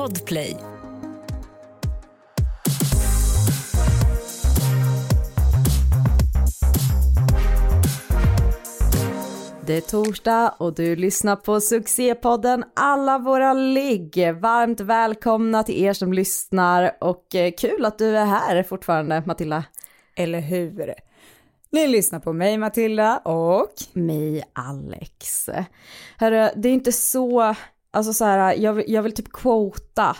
Podplay. Det är torsdag och du lyssnar på succépodden Alla våra ligg. Varmt välkomna till er som lyssnar och eh, kul att du är här fortfarande Matilda. Eller hur? Ni lyssnar på mig Matilda och mig Alex. Hörru, det är inte så, alltså så här, jag, vill, jag vill typ quota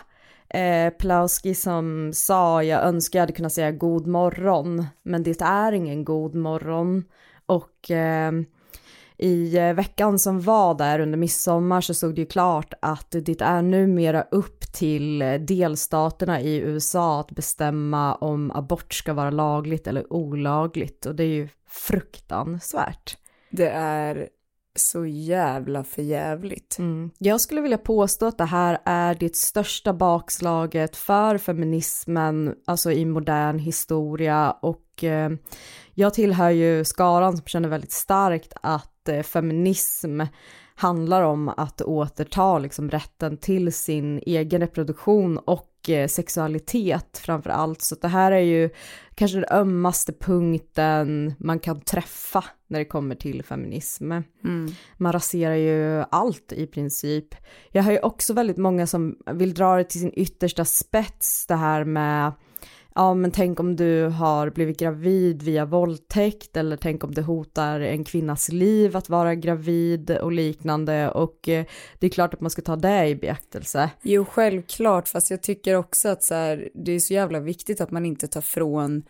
eh, Plowski som sa jag önskar jag hade kunnat säga god morgon men det är ingen god morgon och eh, i eh, veckan som var där under midsommar så stod det ju klart att det är numera upp till eh, delstaterna i USA att bestämma om abort ska vara lagligt eller olagligt och det är ju fruktansvärt. Det är så jävla förjävligt. Mm. Jag skulle vilja påstå att det här är det största bakslaget för feminismen, alltså i modern historia och eh, jag tillhör ju skaran som känner väldigt starkt att eh, feminism handlar om att återta liksom rätten till sin egen reproduktion och eh, sexualitet framför allt. Så det här är ju kanske den ömmaste punkten man kan träffa när det kommer till feminism. Mm. Man raserar ju allt i princip. Jag har ju också väldigt många som vill dra det till sin yttersta spets, det här med ja men tänk om du har blivit gravid via våldtäkt eller tänk om det hotar en kvinnas liv att vara gravid och liknande och eh, det är klart att man ska ta det i beaktelse. Jo självklart fast jag tycker också att så här, det är så jävla viktigt att man inte tar från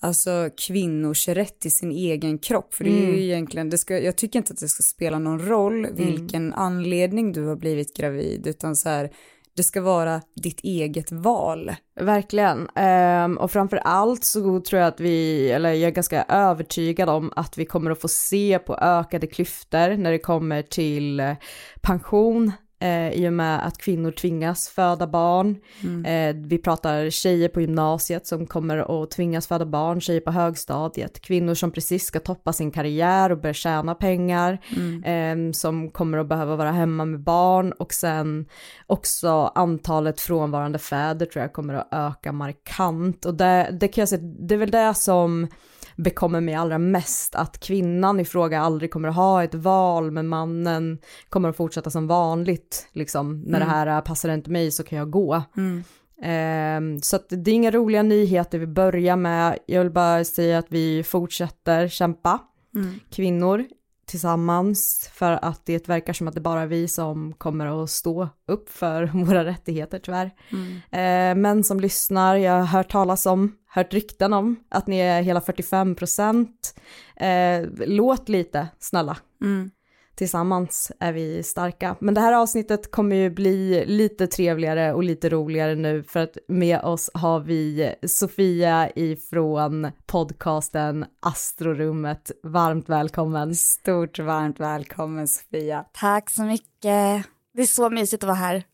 alltså kvinnors rätt till sin egen kropp. För det är ju mm. egentligen, det ska, jag tycker inte att det ska spela någon roll mm. vilken mm. anledning du har blivit gravid, utan så här, det ska vara ditt eget val. Verkligen. Um, och framför allt så tror jag att vi, eller jag är ganska övertygad om att vi kommer att få se på ökade klyftor när det kommer till pension, eh, i och med att kvinnor tvingas föda barn. Mm. Eh, vi pratar tjejer på gymnasiet som kommer att tvingas föda barn, tjejer på högstadiet, kvinnor som precis ska toppa sin karriär och börja tjäna pengar, mm. eh, som kommer att behöva vara hemma med barn och sen också antalet frånvarande fäder tror jag kommer att öka markant och det, det kan jag säga, det är väl det som bekommer mig allra mest, att kvinnan i fråga aldrig kommer att ha ett val, men mannen kommer att fortsätta som vanligt, liksom, när mm. det här passar inte mig så kan jag gå. Mm. Um, så det är inga roliga nyheter vi börjar med, jag vill bara säga att vi fortsätter kämpa, mm. kvinnor tillsammans för att det verkar som att det bara är vi som kommer att stå upp för våra rättigheter tyvärr. Mm. Eh, men som lyssnar, jag har hört talas om, hört rykten om att ni är hela 45 procent. Eh, låt lite, snälla. Mm tillsammans är vi starka. Men det här avsnittet kommer ju bli lite trevligare och lite roligare nu för att med oss har vi Sofia ifrån podcasten Astrorummet. Varmt välkommen. Stort varmt välkommen Sofia. Tack så mycket. Det är så mysigt att vara här.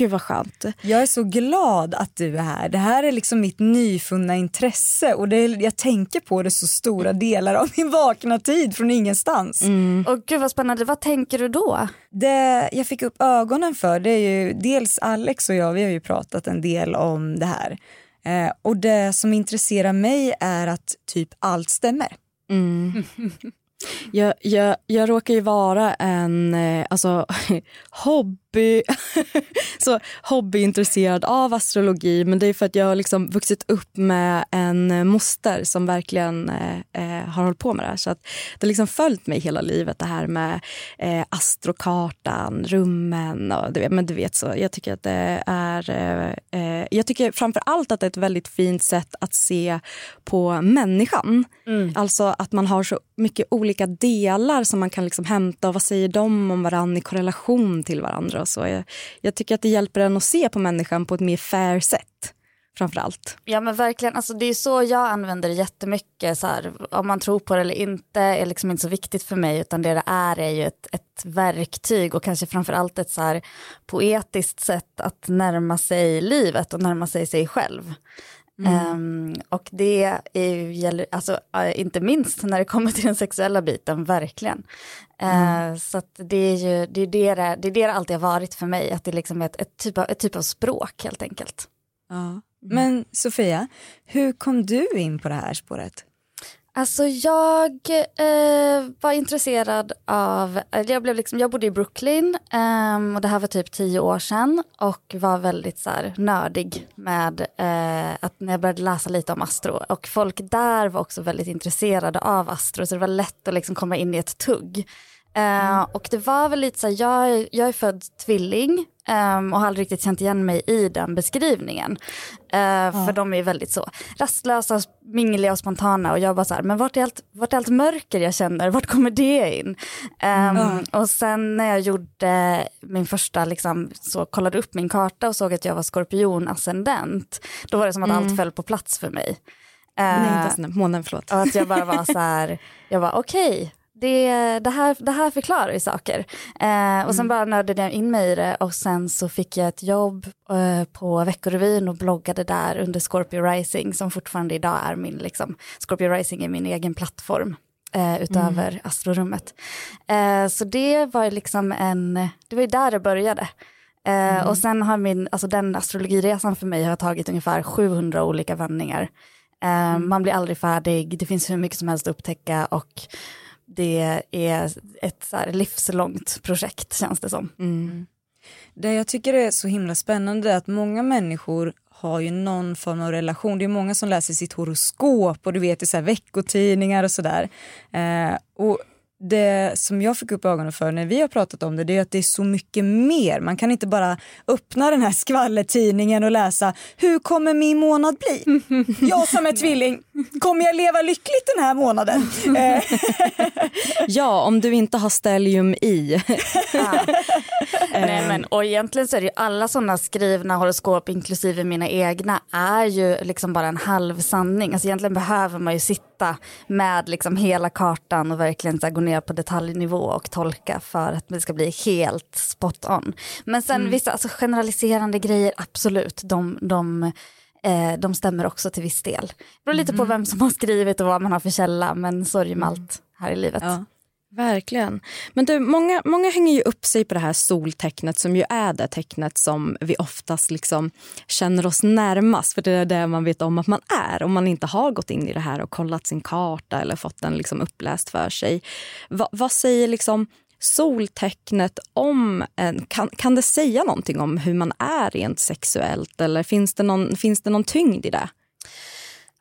Gud vad skönt. Jag är så glad att du är här. Det här är liksom mitt nyfunna intresse och det är, jag tänker på det så stora delar av min vakna tid från ingenstans. Mm. Och gud vad spännande, vad tänker du då? Det jag fick upp ögonen för det är ju dels Alex och jag, vi har ju pratat en del om det här. Eh, och det som intresserar mig är att typ allt stämmer. Mm. Jag, jag, jag råkar ju vara en eh, alltså, hobby, så hobbyintresserad av astrologi men det är för att jag har liksom vuxit upp med en moster som verkligen eh, eh, har hållit på med det här. Så att det har liksom följt mig hela livet det här med eh, astrokartan, rummen och du vet, men du vet så. Jag tycker att det är, eh, eh, jag tycker framför allt att det är ett väldigt fint sätt att se på människan. Mm. Alltså att man har så mycket olika delar som man kan liksom hämta och vad säger de om varandra i korrelation till varandra och så. Jag, jag tycker att det hjälper en att se på människan på ett mer fair sätt framförallt. Ja men verkligen, alltså, det är så jag använder det jättemycket. Så här, om man tror på det eller inte är liksom inte så viktigt för mig utan det det är är ju ett, ett verktyg och kanske framförallt ett så här poetiskt sätt att närma sig livet och närma sig sig själv. Mm. Um, och det är, gäller, alltså, inte minst när det kommer till den sexuella biten, verkligen. Uh, Så det är ju det, är det, det, det, är det alltid har varit för mig, att det liksom är ett, ett, typ, av, ett typ av språk helt enkelt. Ja. Mm. Men Sofia, hur kom du in på det här spåret? Alltså jag eh, var intresserad av, jag, blev liksom, jag bodde i Brooklyn eh, och det här var typ tio år sedan och var väldigt så här, nördig med eh, att när jag började läsa lite om astro och folk där var också väldigt intresserade av astro så det var lätt att liksom komma in i ett tugg. Uh, och det var väl lite så här, jag, jag är född tvilling um, och har aldrig riktigt känt igen mig i den beskrivningen. Uh, ja. För de är väldigt så rastlösa, mingliga och spontana och jag bara så här, men vart är allt, vart är allt mörker jag känner, vart kommer det in? Um, mm. Och sen när jag gjorde min första, liksom, så kollade upp min karta och såg att jag var skorpion ascendent, då var det som att mm. allt föll på plats för mig. Uh, Nej, inte ascendent, månen, förlåt. Och att jag bara var så här, jag var okej, okay, det, det, här, det här förklarar ju saker. Eh, och sen mm. bara nördade jag in mig i det och sen så fick jag ett jobb eh, på Veckorevyn och bloggade där under Scorpio Rising som fortfarande idag är min, liksom, Scorpio Rising är min egen plattform. Eh, utöver mm. astrorummet. Eh, så det var liksom en, det var ju där det började. Eh, mm. Och sen har min, alltså den astrologiresan för mig har tagit ungefär 700 olika vändningar. Eh, mm. Man blir aldrig färdig, det finns hur mycket som helst att upptäcka och det är ett så livslångt projekt känns det som. Mm. Det jag tycker är så himla spännande är att många människor har ju någon form av relation. Det är många som läser sitt horoskop och du vet i så här veckotidningar och sådär. Eh, och det som jag fick upp ögonen för när vi har pratat om det, det är att det är så mycket mer. Man kan inte bara öppna den här skvallertidningen och läsa hur kommer min månad bli? Jag som är tvilling, kommer jag leva lyckligt den här månaden? ja, om du inte har stellium i. ja. Nej, men, och egentligen så är det ju alla sådana skrivna horoskop, inklusive mina egna, är ju liksom bara en halv sanning. Alltså egentligen behöver man ju sitta med liksom hela kartan och verkligen så här, gå ner på detaljnivå och tolka för att det ska bli helt spot on. Men sen mm. vissa alltså, generaliserande grejer, absolut, de, de eh, de stämmer också till viss del. Det beror lite mm. på vem som har skrivit och vad man har för källa, men så är det med mm. allt här i livet. Ja. Verkligen. Men du, många, många hänger ju upp sig på det här soltecknet som ju är det tecknet som vi oftast liksom känner oss närmast. För det är det man vet om att man är om man inte har gått in i det här och kollat sin karta eller fått den liksom uppläst för sig. Va, vad säger liksom soltecknet om... En, kan, kan det säga någonting om hur man är rent sexuellt eller finns det någon, finns det någon tyngd i det?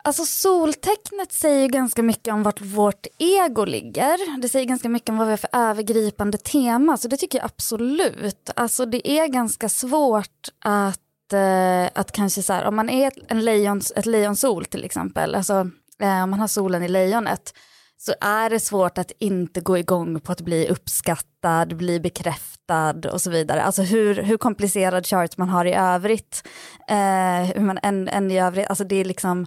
Alltså soltecknet säger ganska mycket om vart vårt ego ligger. Det säger ganska mycket om vad vi har för övergripande tema, så det tycker jag absolut. Alltså det är ganska svårt att, eh, att kanske så här, om man är en lejons, ett lejonsol till exempel, alltså eh, om man har solen i lejonet, så är det svårt att inte gå igång på att bli uppskattad, bli bekräftad och så vidare. Alltså hur, hur komplicerad chart man har i övrigt, eh, hur man än, än i övrigt, alltså det är liksom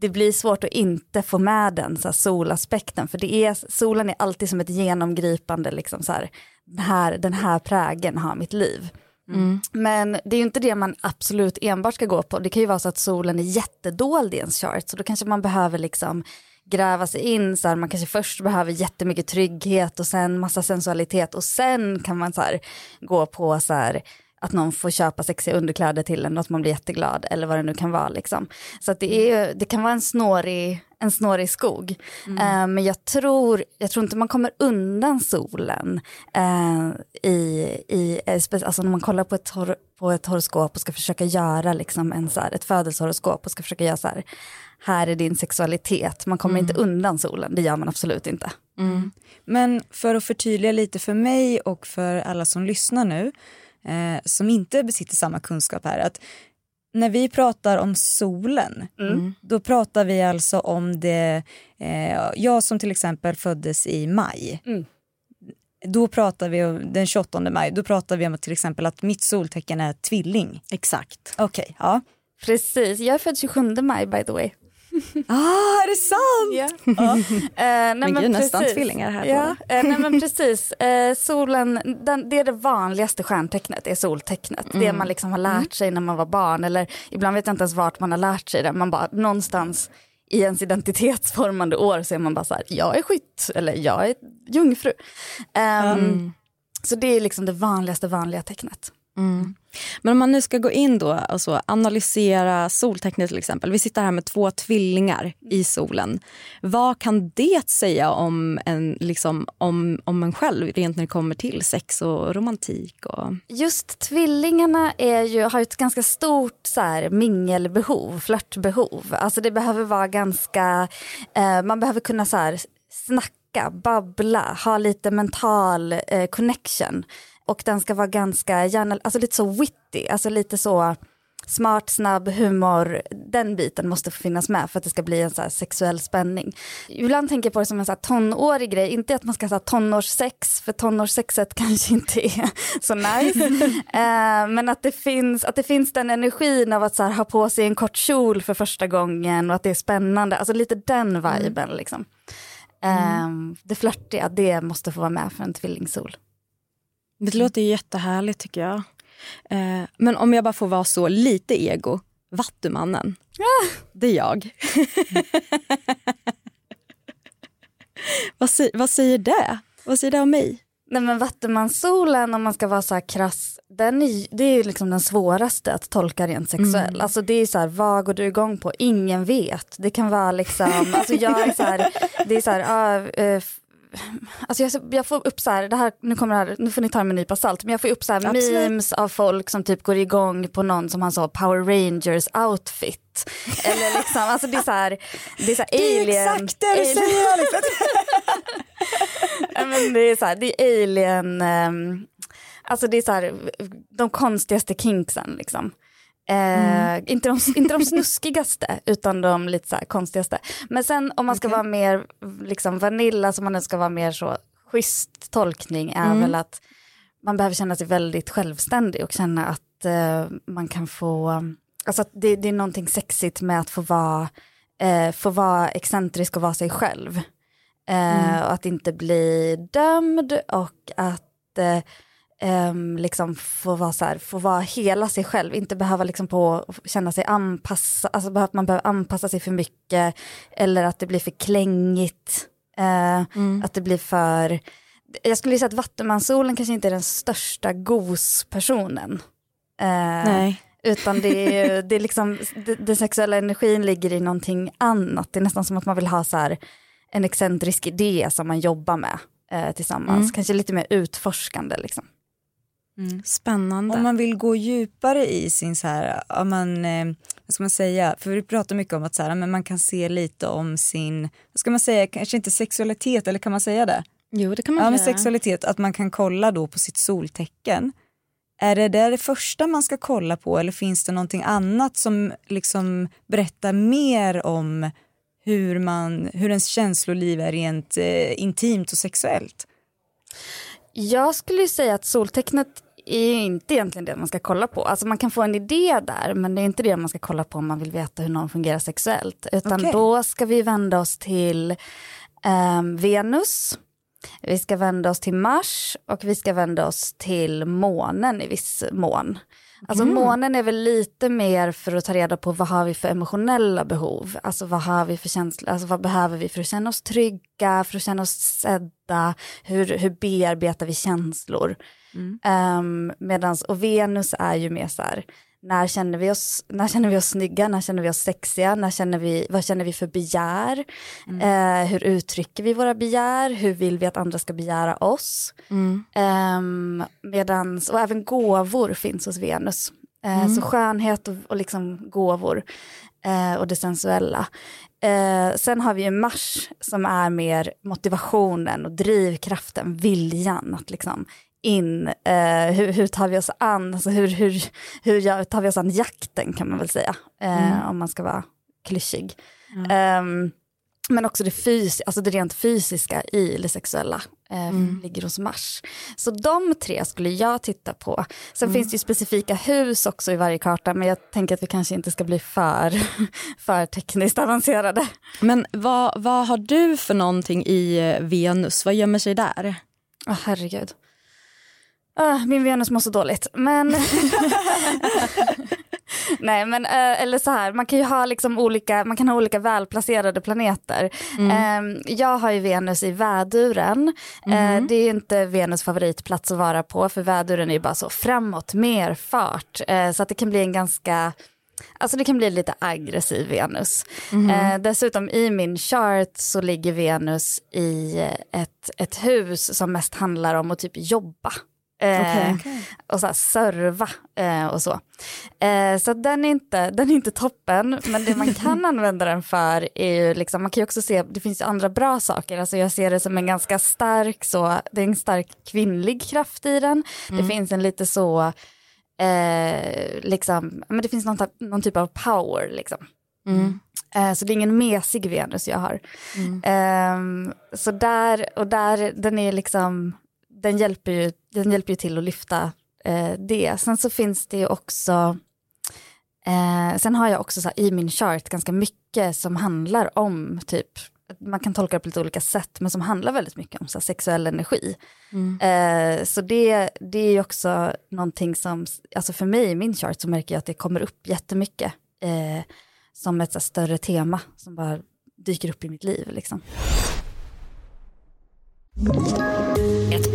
det blir svårt att inte få med den så här, solaspekten, för det är, solen är alltid som ett genomgripande, liksom så här, den, här, den här prägen har mitt liv. Mm. Men det är ju inte det man absolut enbart ska gå på, det kan ju vara så att solen är jättedold i ens chart, så då kanske man behöver liksom gräva sig in, så här, man kanske först behöver jättemycket trygghet och sen massa sensualitet och sen kan man så här, gå på så här, att någon får köpa sexiga underkläder till en och att man blir jätteglad eller vad det nu kan vara. Liksom. Så att det, är, det kan vara en snårig, en snårig skog. Mm. Uh, men jag tror, jag tror inte man kommer undan solen uh, i, i, alltså när man kollar på ett, hor, på ett horoskop och ska försöka göra liksom en, så här, ett födelsehoroskop och ska försöka göra så här, här är din sexualitet, man kommer mm. inte undan solen, det gör man absolut inte. Mm. Men för att förtydliga lite för mig och för alla som lyssnar nu, eh, som inte besitter samma kunskap här. Att när vi pratar om solen, mm. då pratar vi alltså om det, eh, jag som till exempel föddes i maj. Mm. Då pratar vi om den 28 maj, då pratar vi om till exempel att mitt soltecken är tvilling. Exakt. Okej, okay, ja. Precis, jag är född 27 maj by the way. Ah, är det sant? Ja. ja. Eh, nej, men, nästan tvillingar här. Ja, eh, nej, men precis. Eh, solen, den, det är det vanligaste stjärntecknet, är soltecknet. Mm. Det man liksom har lärt mm. sig när man var barn, eller ibland vet jag inte ens vart man har lärt sig det. Man bara någonstans i ens identitetsformande år så är man bara så här, jag är skytt, eller jag är jungfru. Um, mm. Så det är liksom det vanligaste vanliga tecknet. Mm. Men om man nu ska gå in då och alltså analysera soltecknet till exempel. Vi sitter här med två tvillingar i solen. Vad kan det säga om en, liksom, om, om en själv rent när det kommer till sex och romantik? Och... Just tvillingarna är ju, har ett ganska stort så här, mingelbehov, flörtbehov. Alltså det behöver vara ganska, eh, man behöver kunna så här, snacka, babbla, ha lite mental eh, connection och den ska vara ganska, gärna, alltså lite så witty, alltså lite så smart, snabb, humor, den biten måste få finnas med för att det ska bli en så sexuell spänning. Ibland tänker jag på det som en så tonårig grej, inte att man ska ha tonårssex, för tonårssexet kanske inte är så nice. eh, men att det, finns, att det finns den energin av att så här, ha på sig en kort kjol för första gången och att det är spännande, alltså lite den mm. viben mm. liksom. Eh. Det flörtiga, det måste få vara med för en tvillingsol. Det låter jättehärligt tycker jag. Eh, men om jag bara får vara så lite ego, Vattumannen. Ah. Det är jag. vad, vad säger det? Vad säger det om mig? Nej men Vattumanssolen om man ska vara så här krass, den är, det är liksom den svåraste att tolka rent sexuell. Mm. Alltså det är så här, vad går du igång på? Ingen vet. Det kan vara liksom, alltså jag är så här, det är så här, uh, alltså jag, jag, får upp så här, det här, nu, kommer här, nu får ni ta med en nypa salt, men jag får upp så här memes av folk som typ går igång på någon som har så Power Rangers outfit. Eller liksom, alltså det är så här, det är så här alien. Det är exakt det du säger Alex. men det är så här, det är alien, um, alltså det är så här, de konstigaste kinksen liksom. Mm. Eh, inte, de, inte de snuskigaste utan de lite så konstigaste. Men sen om man ska okay. vara mer liksom vanilla, som man ska vara mer så schysst tolkning är mm. väl att man behöver känna sig väldigt självständig och känna att eh, man kan få, alltså att det, det, är någonting sexigt med att få vara, eh, få vara excentrisk och vara sig själv. Eh, mm. Och att inte bli dömd och att eh, um, liksom få vara så här, få vara hela sig själv, inte behöva liksom på känna sig anpassa, alltså att man behöver anpassa sig för mycket eller att det blir för klängigt, uh, mm. att det blir för, jag skulle säga att Vattumanssolen kanske inte är den största gospersonen. Uh, Nej. Utan det är, det är liksom, den sexuella energin ligger i någonting annat. Det är nästan som att man vill ha så här, en excentrisk idé som man jobbar med eh, tillsammans. Mm. Kanske lite mer utforskande liksom. Mm. Spännande. Om man vill gå djupare i sin, så här, om man, eh, vad ska man säga, för vi pratar mycket om att så här, men man kan se lite om sin, vad ska man säga, kanske inte sexualitet, eller kan man säga det? Jo det kan man ja, men sexualitet, att man kan kolla då på sitt soltecken. Är det det, det första man ska kolla på eller finns det någonting annat som liksom berättar mer om hur, man, hur ens känsloliv är rent eh, intimt och sexuellt? Jag skulle säga att soltecknet är inte egentligen det man ska kolla på. Alltså man kan få en idé där, men det är inte det man ska kolla på om man vill veta hur någon fungerar sexuellt. Utan okay. då ska vi vända oss till um, Venus, vi ska vända oss till Mars och vi ska vända oss till månen i viss mån. Alltså mm. månen är väl lite mer för att ta reda på vad har vi för emotionella behov. Alltså vad har vi för känslor, alltså vad behöver vi för att känna oss trygga, för att känna oss sedda, hur, hur bearbetar vi känslor. Mm. Um, medans, och Venus är ju mer så här, när känner vi oss, när känner vi oss snygga, när känner vi oss sexiga, när känner vi, vad känner vi för begär, mm. uh, hur uttrycker vi våra begär, hur vill vi att andra ska begära oss. Mm. Um, medans, och även gåvor finns hos Venus. Uh, mm. Så skönhet och, och liksom gåvor uh, och det sensuella. Eh, sen har vi ju Mars som är mer motivationen och drivkraften, viljan att liksom in, eh, hur, hur, tar vi oss an, alltså hur, hur, hur tar vi oss an jakten kan man väl säga, eh, mm. om man ska vara klyschig. Mm. Um, men också det, fys alltså det rent fysiska i det sexuella. eh, mm. ligger hos Mars. Så de tre skulle jag titta på. Sen mm. finns det ju specifika hus också i varje karta men jag tänker att vi kanske inte ska bli för, för tekniskt avancerade. Men vad, vad har du för någonting i eh, Venus? Vad gömmer sig där? Oh, herregud. Uh, min Venus mår så dåligt. Men Nej men eh, eller så här, man kan ju ha liksom olika, man kan ha olika välplacerade planeter. Mm. Eh, jag har ju Venus i väduren. Mm. Eh, det är inte Venus favoritplats att vara på för väduren är ju bara så framåt, mer fart. Eh, så att det kan bli en ganska Alltså det kan bli lite aggressiv Venus. Mm. Eh, dessutom i min chart så ligger Venus i ett, ett hus som mest handlar om att typ jobba. Eh, okay, okay. Och så här, serva eh, och så. Eh, så den är, inte, den är inte toppen, men det man kan använda den för är ju liksom, man kan ju också se, det finns andra bra saker, alltså jag ser det som en ganska stark, så, det är en stark kvinnlig kraft i den. Mm. Det finns en lite så, eh, liksom, men det finns någon, någon typ av power liksom. Mm. Så det är ingen mesig Venus jag har. Mm. Ehm, så där, och där, den är liksom, den hjälper ju, den hjälper ju till att lyfta eh, det. Sen så finns det också, eh, sen har jag också så här, i min chart ganska mycket som handlar om typ, man kan tolka det på lite olika sätt, men som handlar väldigt mycket om så här, sexuell energi. Mm. Eh, så det, det är ju också någonting som, alltså för mig i min chart så märker jag att det kommer upp jättemycket eh, som ett så här, större tema som bara dyker upp i mitt liv. Liksom.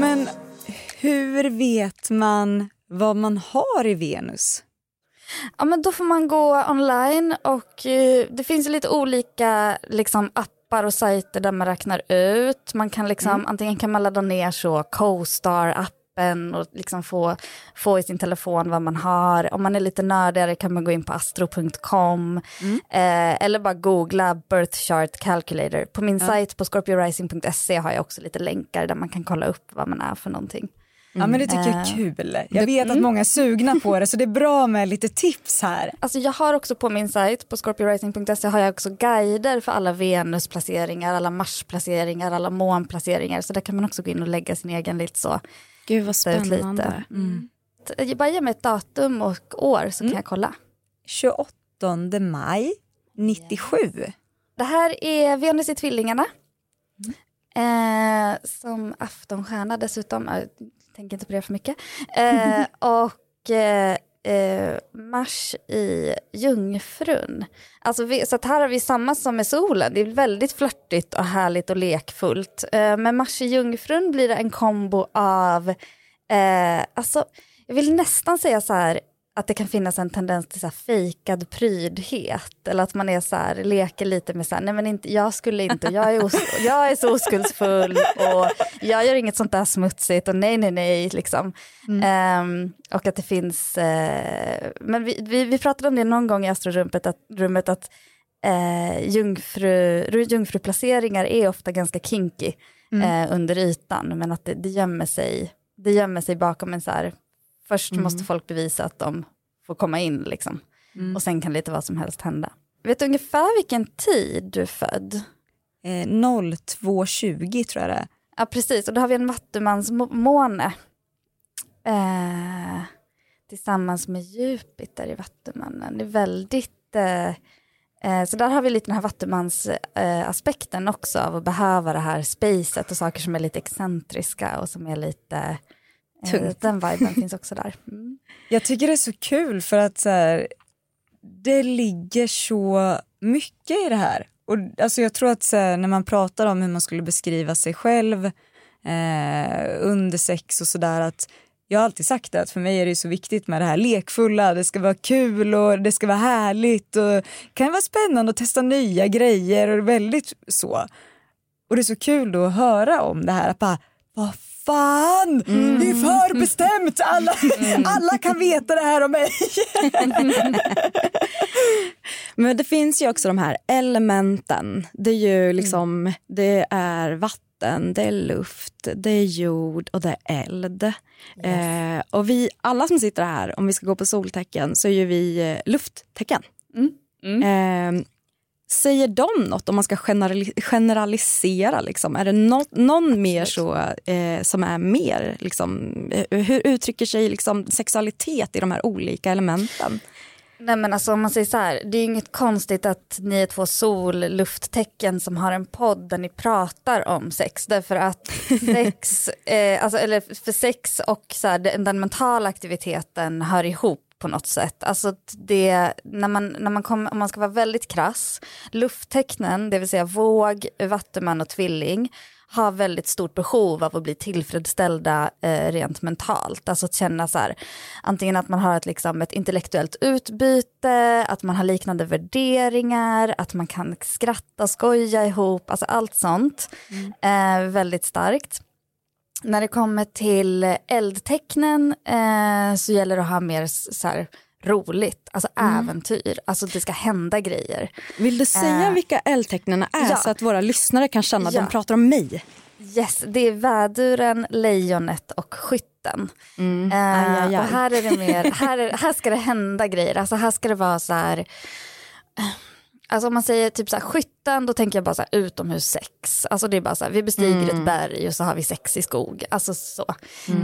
Men hur vet man vad man har i Venus? Ja men då får man gå online och eh, det finns lite olika liksom, appar och sajter där man räknar ut. Man kan liksom, mm. antingen kan man ladda ner så Co-star app appen och liksom få, få i sin telefon vad man har. Om man är lite nördigare kan man gå in på astro.com mm. eh, eller bara googla birth chart calculator. På min ja. sajt på scorpiorising.se har jag också lite länkar där man kan kolla upp vad man är för någonting. Ja men det tycker jag är eh, kul. Jag vet att mm. många är sugna på det så det är bra med lite tips här. Alltså jag har också på min sajt på scorpiorising.se har jag också guider för alla Venusplaceringar, alla Marsplaceringar, alla månplaceringar så där kan man också gå in och lägga sin egen lite så Gud vad spännande. Mm. Bara ge mig ett datum och år så mm. kan jag kolla. 28 maj 97. Det här är Venus i tvillingarna. Mm. Eh, som aftonstjärna dessutom. Jag tänker inte på det för mycket. Eh, och eh, eh, Mars i Jungfrun. Alltså vi, så här har vi samma som med solen. Det är väldigt flörtigt och härligt och lekfullt. Eh, med Mars i Jungfrun blir det en kombo av, eh, alltså jag vill nästan säga så här, att det kan finnas en tendens till så här fejkad prydhet. Eller att man är så här, leker lite med så här, nej men inte, jag skulle inte, jag är, os, jag är så oskuldsfull och jag gör inget sånt där smutsigt och nej nej nej liksom. Mm. Um, och att det finns, uh, men vi, vi, vi, pratade om det någon gång i astrorummet att, rummet att uh, jungfru, jungfruplaceringar är ofta ganska kinky mm. uh, under ytan men att det, det, gömmer sig, det gömmer sig bakom en så här Först mm. måste folk bevisa att de får komma in liksom. Mm. Och sen kan lite vad som helst hända. Vet du ungefär vilken tid du är född? Eh, 02.20 tror jag det är. Ja precis, och då har vi en vattumansmåne. Eh, tillsammans med Jupiter i Vattumannen. Det är väldigt... Eh, eh, så där har vi lite den här Vattumans-aspekten också av att behöva det här spacet och saker som är lite excentriska och som är lite Eh, Tungt. Den viben finns också där. Mm. Jag tycker det är så kul för att så här, det ligger så mycket i det här. Och, alltså, jag tror att så här, när man pratar om hur man skulle beskriva sig själv eh, under sex och sådär att jag har alltid sagt det att för mig är det så viktigt med det här lekfulla, det ska vara kul och det ska vara härligt och det kan vara spännande att testa nya grejer och väldigt så. Och det är så kul då att höra om det här, att bara, vad fan, mm. det är för bestämt, alla, mm. alla kan veta det här om mig. Men det finns ju också de här elementen, det är ju liksom, det är vatten, det är luft, det är jord och det är eld. Yes. Eh, och vi, alla som sitter här, om vi ska gå på soltecken, så är ju vi eh, lufttecken. Mm. Mm. Eh, Säger de något om man ska generalisera? Liksom? Är det något, någon mer så, eh, som är mer... Liksom, eh, hur uttrycker sig liksom, sexualitet i de här olika elementen? Nej men alltså om man säger så här, det är inget konstigt att ni är två sol-lufttecken som har en podd där ni pratar om sex. Därför att sex, eh, alltså, eller för sex och så här, den mentala aktiviteten hör ihop på något sätt. Alltså det, när man, när man kommer, om man ska vara väldigt krass, lufttecknen, det vill säga våg, vattuman och tvilling, har väldigt stort behov av att bli tillfredsställda eh, rent mentalt. Alltså att känna så här, antingen att man har ett, liksom, ett intellektuellt utbyte, att man har liknande värderingar, att man kan skratta, skoja ihop, alltså allt sånt. Mm. Eh, väldigt starkt. När det kommer till eldtecknen eh, så gäller det att ha mer så här, roligt, alltså mm. äventyr, alltså det ska hända grejer. Vill du säga eh, vilka eldtecknen är ja. så att våra lyssnare kan känna att ja. de pratar om mig? Yes, det är väduren, lejonet och skytten. Mm. Eh, aj, aj, aj. Och här är det mer, här, är, här ska det hända grejer, alltså här ska det vara så här Alltså om man säger typ så här, skytten, då tänker jag bara så här, utomhussex. Alltså det är bara så här, vi bestiger mm. ett berg och så har vi sex i skog. Alltså så. Mm.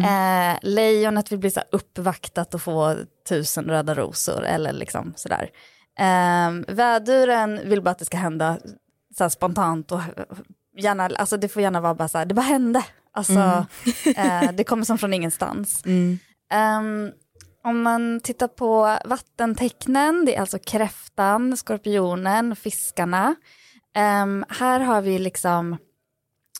Eh, lejonet vill bli så här uppvaktat och få tusen röda rosor eller liksom sådär. Eh, väduren vill bara att det ska hända så spontant och gärna, alltså det får gärna vara bara så här, det bara hände. Alltså mm. eh, det kommer som från ingenstans. Um, om man tittar på vattentecknen, det är alltså kräftan, skorpionen, fiskarna. Um, här har vi liksom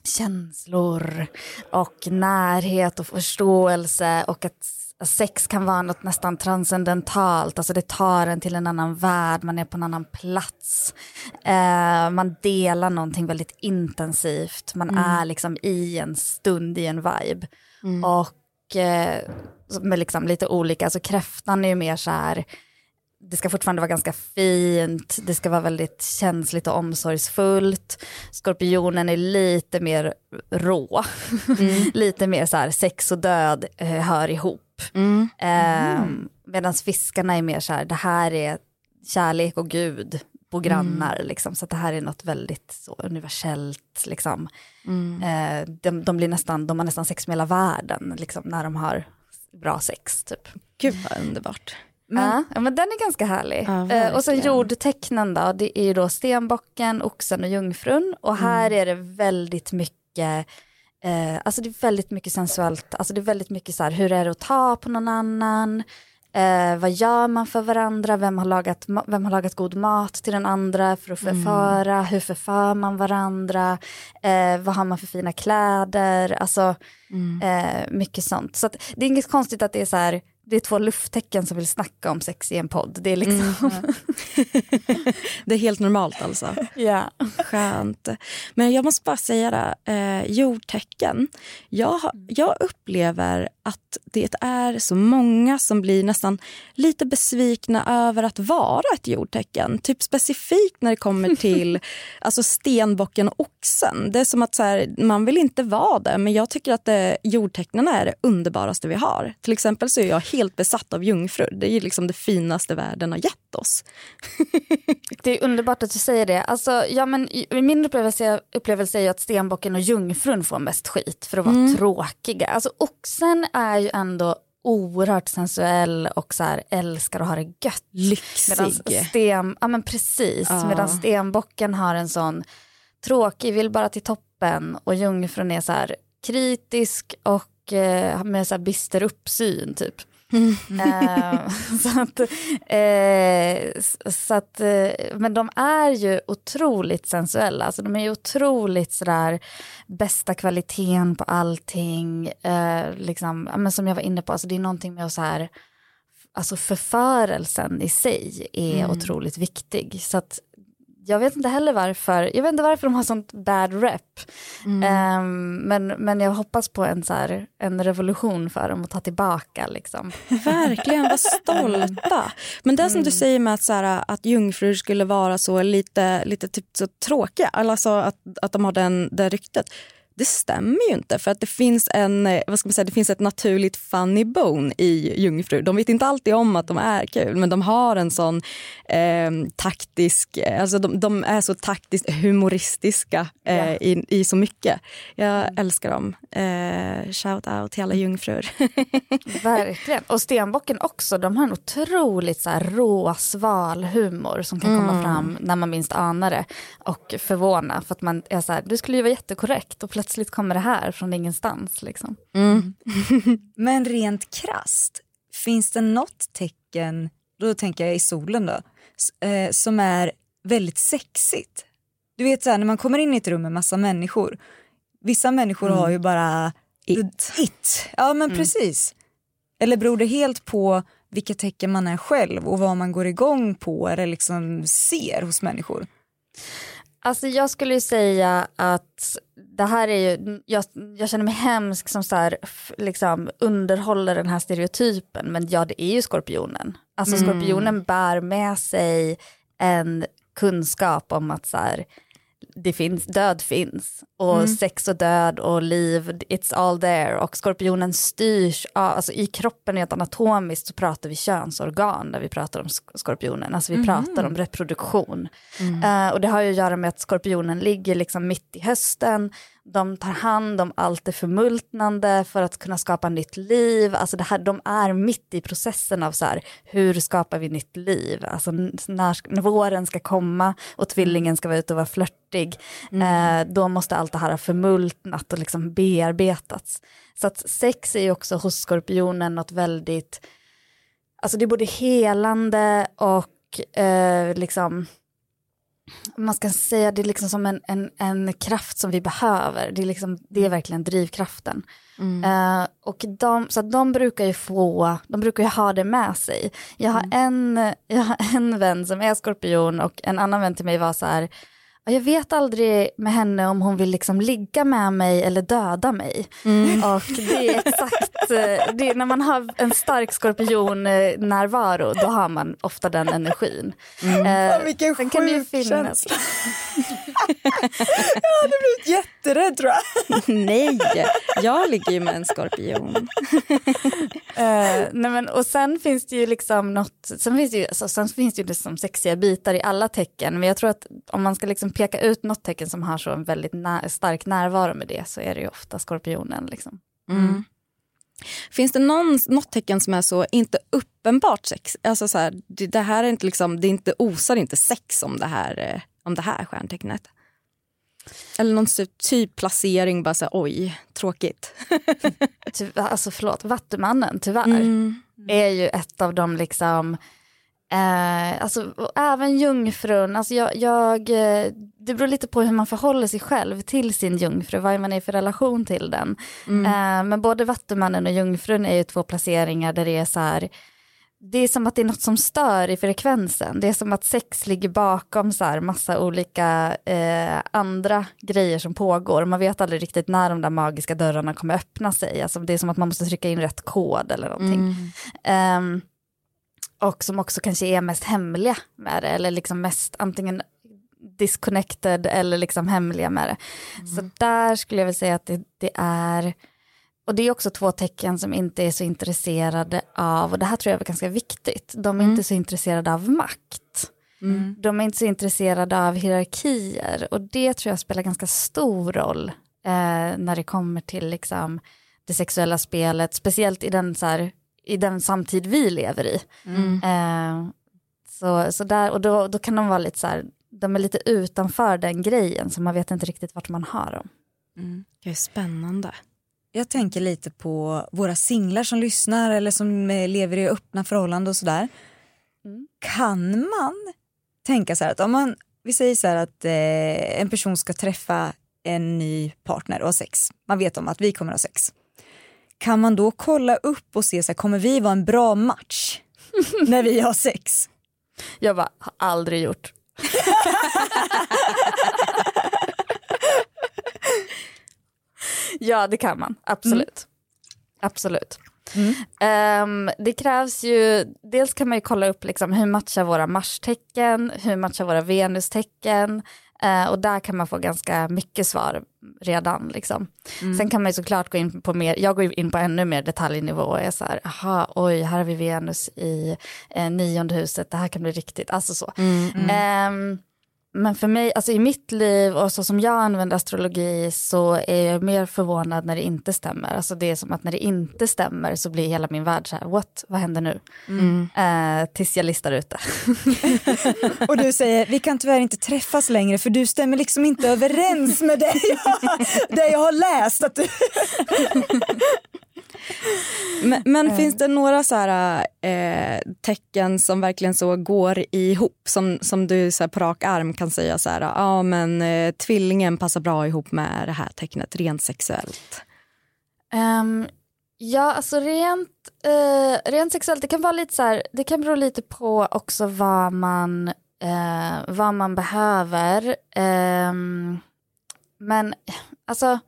känslor och närhet och förståelse och att sex kan vara något nästan transcendentalt, alltså det tar en till en annan värld, man är på en annan plats. Uh, man delar någonting väldigt intensivt, man mm. är liksom i en stund, i en vibe. Mm. Och uh, med liksom lite olika, alltså kräftan är ju mer så här, det ska fortfarande vara ganska fint, det ska vara väldigt känsligt och omsorgsfullt. Skorpionen är lite mer rå, mm. lite mer så här sex och död eh, hör ihop. Mm. Eh, mm. Medan fiskarna är mer så här, det här är kärlek och gud på grannar, mm. liksom, så det här är något väldigt så universellt. Liksom. Mm. Eh, de, de, blir nästan, de har nästan sex med hela världen liksom, när de har bra sex typ. Gud vad underbart. Men... Ja, men den är ganska härlig. Ja, eh, och sen jordtecknen då, det är ju då stenbocken, oxen och jungfrun. Och här mm. är det väldigt mycket, eh, alltså det är väldigt mycket sensuellt, alltså det är väldigt mycket så här, hur är det att ta på någon annan? Eh, vad gör man för varandra? Vem har, lagat, vem har lagat god mat till den andra för att mm. förföra? Mm. Hur förför man varandra? Eh, vad har man för fina kläder? Alltså mm. eh, mycket sånt. Så det är inget konstigt att det är så här, det är två lufttecken som vill snacka om sex i en podd. Det är liksom... Mm. det är helt normalt alltså. Ja. Skönt. Men jag måste bara säga det, eh, jordtecken. Jag, jag upplever att det är så många som blir nästan lite besvikna över att vara ett jordtecken. Typ specifikt när det kommer till alltså stenbocken och oxen. Det är som att så här, man vill inte vara det, men jag tycker att det, jordtecknen är det underbaraste vi har. Till exempel så är jag helt besatt av jungfrur. Det är liksom det finaste världen har gett oss. det är underbart att du säger det. Alltså, ja, men min upplevelse, upplevelse är ju att stenbocken och jungfrun får mest skit för att vara mm. tråkiga. Alltså, oxen är ju ändå oerhört sensuell och så här, älskar att ha det gött. Lyxig. sten, ja men precis, ja. medan stenbocken har en sån tråkig, vill bara till toppen och jungfrun är så här kritisk och eh, med så här bister uppsyn typ. Eh, så att, eh, så att, eh, men de är ju otroligt sensuella, alltså de är ju otroligt sådär bästa kvaliteten på allting, eh, liksom, men som jag var inne på, alltså det är någonting med att så här, alltså förförelsen i sig är mm. otroligt viktig. Så att jag vet inte heller varför, jag vet inte varför de har sånt bad rep. Mm. Um, men, men jag hoppas på en, så här, en revolution för dem att ta tillbaka. Liksom. Verkligen, var stolta. Men det som mm. du säger med att, så här, att jungfrur skulle vara så lite, lite typ så tråkiga, alltså att, att de har den, det ryktet det stämmer ju inte för att det finns, en, eh, vad ska man säga, det finns ett naturligt funny bone i jungfrur. De vet inte alltid om att de är kul men de har en sån eh, taktisk, alltså de, de, är så taktiskt humoristiska eh, yeah. i, i, så mycket. Jag älskar dem. Eh, shout out till alla jungfrur. Verkligen. Och stenbocken också, de har en otroligt så här, rå, sval humor som kan komma mm. fram när man minst anar det och förvåna för att man är så här, du skulle ju vara jättekorrekt och plötsligt kommer det här från ingenstans. Liksom. Mm. Men rent krast, finns det något tecken, då tänker jag i solen då, eh, som är väldigt sexigt? Du vet så här, när man kommer in i ett rum med massa människor, vissa människor mm. har ju bara it. it. Ja men mm. precis. Eller beror det helt på vilka tecken man är själv och vad man går igång på eller liksom ser hos människor? Alltså jag skulle säga att det här är ju, jag, jag känner mig hemsk som så här, liksom underhåller den här stereotypen men ja det är ju skorpionen. Alltså mm. skorpionen bär med sig en kunskap om att så här, det finns, död finns och mm. sex och död och liv, it's all there och skorpionen styrs av, alltså i kroppen rent anatomiskt så pratar vi könsorgan när vi pratar om skorpionen, alltså vi mm. pratar om reproduktion. Mm. Uh, och det har ju att göra med att skorpionen ligger liksom mitt i hösten, de tar hand om allt det förmultnande för att kunna skapa nytt liv. Alltså det här, de är mitt i processen av så här, hur skapar vi nytt liv? Alltså när, när våren ska komma och tvillingen ska vara ute och vara flörtig, mm. eh, då måste allt det här ha förmultnat och liksom bearbetats. Så att sex är ju också hos skorpionen något väldigt, alltså det är både helande och eh, liksom man ska säga det är liksom som en, en, en kraft som vi behöver. Det är, liksom, det är verkligen drivkraften. Mm. Uh, och de, så de brukar ju få, de brukar ju ha det med sig. Jag har, mm. en, jag har en vän som är skorpion och en annan vän till mig var så här, jag vet aldrig med henne om hon vill liksom ligga med mig eller döda mig. Mm. Och det är exakt, eh, det är, när man har en stark skorpion-närvaro då har man ofta den energin. Mm. Eh, Vilken sjuk kan det finnas... jag hade blivit jätterädd tror jag. nej, jag ligger ju med en skorpion. eh, nej men, och sen finns det ju liksom något, sen finns det ju, alltså, sen finns det ju liksom sexiga bitar i alla tecken men jag tror att om man ska liksom peka ut något tecken som har så en väldigt när, stark närvaro med det så är det ju ofta skorpionen. Liksom. Mm. Finns det någon, något tecken som är så inte uppenbart sex? Alltså så här, det, det, här är inte liksom, det inte osar inte sex om det här, eh, om det här stjärntecknet? Eller någon typ placering, bara så här, oj, tråkigt. alltså förlåt, Vattumannen tyvärr mm. är ju ett av de liksom Eh, alltså, även jungfrun, alltså jag, jag, eh, det beror lite på hur man förhåller sig själv till sin jungfru, vad man är för relation till den. Mm. Eh, men både Vattumannen och jungfrun är ju två placeringar där det är så här, det är som att det är något som stör i frekvensen. Det är som att sex ligger bakom så här massa olika eh, andra grejer som pågår. Man vet aldrig riktigt när de där magiska dörrarna kommer öppna sig. Alltså det är som att man måste trycka in rätt kod eller någonting. Mm. Um, och som också kanske är mest hemliga med det eller liksom mest antingen disconnected eller liksom hemliga med det. Mm. Så där skulle jag vilja säga att det, det, är, och det är också två tecken som inte är så intresserade av, och det här tror jag är ganska viktigt, de är mm. inte så intresserade av makt. Mm. De är inte så intresserade av hierarkier och det tror jag spelar ganska stor roll eh, när det kommer till liksom, det sexuella spelet, speciellt i den så här, i den samtid vi lever i. Mm. Eh, så, så där, och då, då kan de vara lite så här, de är lite utanför den grejen så man vet inte riktigt vart man har dem. Mm. Det är spännande. Jag tänker lite på våra singlar som lyssnar eller som eh, lever i öppna förhållanden och sådär. Mm. Kan man tänka så här att om man, vi säger så här att eh, en person ska träffa en ny partner och ha sex. Man vet om att vi kommer ha sex kan man då kolla upp och se så här, kommer vi vara en bra match när vi har sex? Jag bara, har aldrig gjort. ja, det kan man. Absolut. Mm. Absolut. Mm. Um, det krävs ju, dels kan man ju kolla upp liksom hur matchar våra Mars-tecken, hur matchar våra Venus-tecken uh, och där kan man få ganska mycket svar redan. Liksom. Mm. Sen kan man ju såklart gå in på mer, jag går in på ännu mer detaljnivå och är så här, aha, oj, här har vi Venus i eh, nionde huset, det här kan bli riktigt, alltså så. Um, men för mig, alltså i mitt liv och så som jag använder astrologi så är jag mer förvånad när det inte stämmer. Alltså det är som att när det inte stämmer så blir hela min värld så här, what, vad händer nu? Mm. Eh, tills jag listar ut det. och du säger, vi kan tyvärr inte träffas längre för du stämmer liksom inte överens med det jag, det jag har läst. Att du... Men, men eh. finns det några så här, eh, tecken som verkligen så går ihop? Som, som du så här, på rak arm kan säga så här, ja men eh, tvillingen passar bra ihop med det här tecknet rent sexuellt. Um, ja, alltså rent, uh, rent sexuellt, det kan vara lite så här, det kan bero lite på också vad man, uh, vad man behöver. Um, men alltså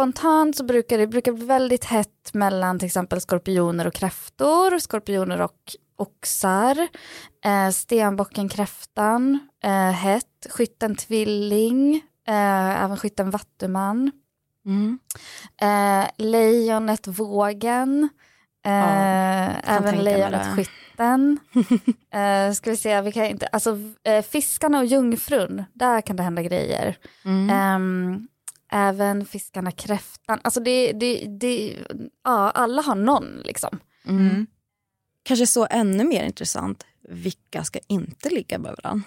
spontant så brukar det brukar bli väldigt hett mellan till exempel skorpioner och kräftor, skorpioner och oxar, eh, stenbocken kräftan, eh, hett, skytten tvilling, eh, även skytten vattuman, mm. eh, lejonet vågen, eh, ja, även lejonet skytten. eh, ska vi se, vi kan inte, alltså eh, fiskarna och jungfrun, där kan det hända grejer. Mm. Även fiskarna kräftan. Alltså det, det, det, ja, alla har någon liksom. Mm. Kanske så ännu mer intressant, vilka ska inte ligga med varandra?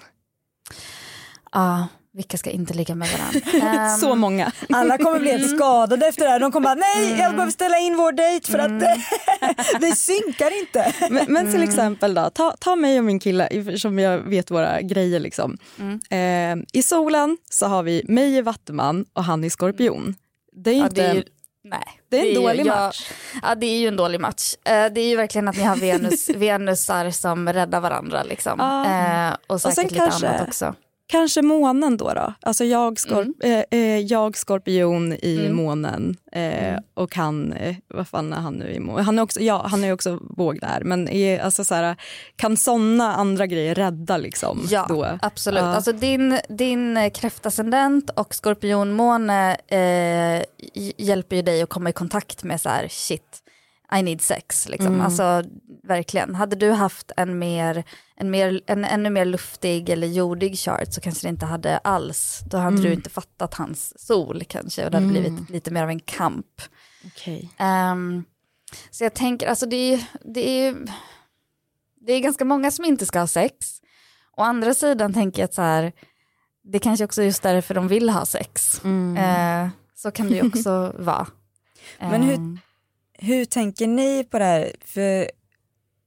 Ja, vilka ska inte ligga med varandra? Um, så många. Alla kommer bli helt skadade efter det här. De kommer bara, nej jag mm. behöver ställa in vår dejt för mm. att vi synkar inte. Men, men till mm. exempel då, ta, ta mig och min kille, som jag vet våra grejer liksom. Mm. Eh, I solen så har vi mig i Vattuman och han i Skorpion. Det är inte... Ja, det är ju... Nej. Det är en det är dålig ju, match. Ja, det är ju en dålig match. Uh, det är ju verkligen att ni har Venus, Venusar som räddar varandra liksom. Uh, uh, och säkert och lite kanske, annat också. Kanske månen då. då. Alltså jag, skorp mm. eh, eh, jag skorpion i mm. månen eh, mm. och han, eh, vad fan är han nu i månen? Han är också, ja, han är också våg där. Men är, alltså, så här, kan såna andra grejer rädda liksom? Ja, då? absolut. Uh. Alltså din, din kräftascendent och skorpionmåne eh, hjälper ju dig att komma i kontakt med så här, shit, i need sex. Liksom. Mm. Alltså verkligen. Hade du haft en, mer, en, mer, en ännu mer luftig eller jordig chart så kanske det inte hade alls. Då hade mm. du inte fattat hans sol kanske och det hade mm. blivit lite mer av en kamp. Okay. Um, ehm, så jag tänker, alltså det är, det är det är ganska många som inte ska ha sex. Å andra sidan tänker jag att så här, det kanske också är just därför de vill ha sex. Mm. Uh, så kan det ju också vara. Men hur, ehm hur tänker ni på det här? För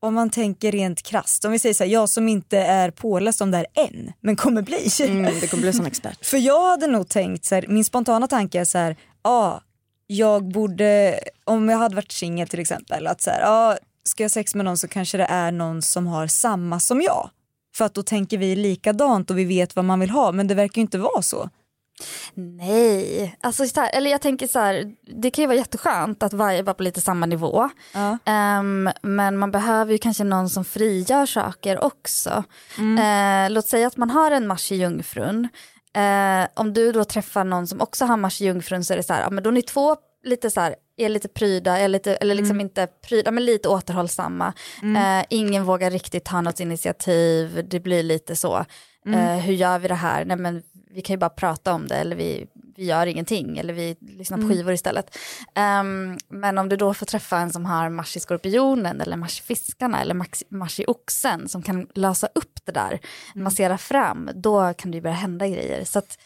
om man tänker rent krast, om vi säger så här, jag som inte är påläst om det här än, men kommer bli. Mm, det kommer bli som expert. För jag hade nog tänkt så här, min spontana tanke är så här, ja, jag borde, om jag hade varit singel till exempel, att så här, ja, ska jag sex med någon så kanske det är någon som har samma som jag. För att då tänker vi likadant och vi vet vad man vill ha, men det verkar ju inte vara så. Nej, alltså så här, eller jag tänker så här, det kan ju vara jätteskönt att varje var på lite samma nivå. Ja. Um, men man behöver ju kanske någon som frigör saker också. Mm. Uh, låt säga att man har en Mars i Jungfrun. Uh, om du då träffar någon som också har Mars i Jungfrun så är det så här, ja, men då är ni två lite så här, är lite pryda, är lite, eller liksom mm. inte pryda, men lite återhållsamma. Mm. Uh, ingen vågar riktigt ta något initiativ, det blir lite så. Mm. hur gör vi det här? Nej, men vi kan ju bara prata om det eller vi, vi gör ingenting eller vi lyssnar på mm. skivor istället. Um, men om du då får träffa en som har Mars i Skorpionen eller Mars i Fiskarna eller Mars i Oxen som kan lösa upp det där, mm. massera fram, då kan det ju börja hända grejer. Så att,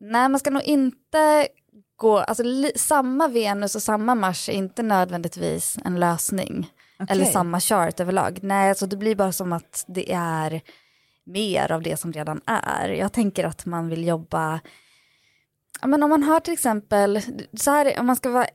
nej, man ska nog inte gå, alltså samma Venus och samma Mars är inte nödvändigtvis en lösning. Okay. Eller samma chart överlag. Nej, alltså det blir bara som att det är mer av det som redan är. Jag tänker att man vill jobba men om man har till exempel, så här, om man ska vara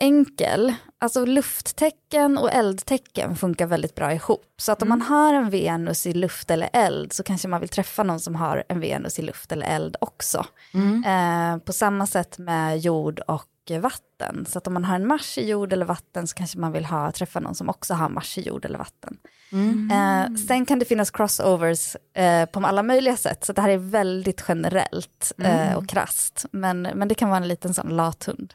enkel, alltså lufttecken och eldtecken funkar väldigt bra ihop. Så att om man har en Venus i luft eller eld så kanske man vill träffa någon som har en Venus i luft eller eld också. Mm. Eh, på samma sätt med jord och vatten. Så att om man har en Mars i jord eller vatten så kanske man vill ha, träffa någon som också har Mars i jord eller vatten. Mm. Eh, sen kan det finnas crossovers eh, på alla möjliga sätt, så det här är väldigt generellt eh, mm. och krast. Men, men det kan vara en liten sån lathund.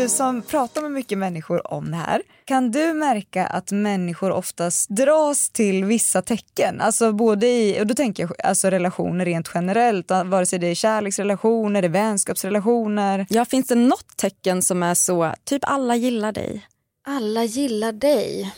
Du som pratar med mycket människor om det här, kan du märka att människor oftast dras till vissa tecken? Alltså både i, och då tänker jag alltså relationer rent generellt, vare sig det är kärleksrelationer, det är vänskapsrelationer. Ja, finns det något tecken som är så, typ alla gillar dig? Alla gillar dig.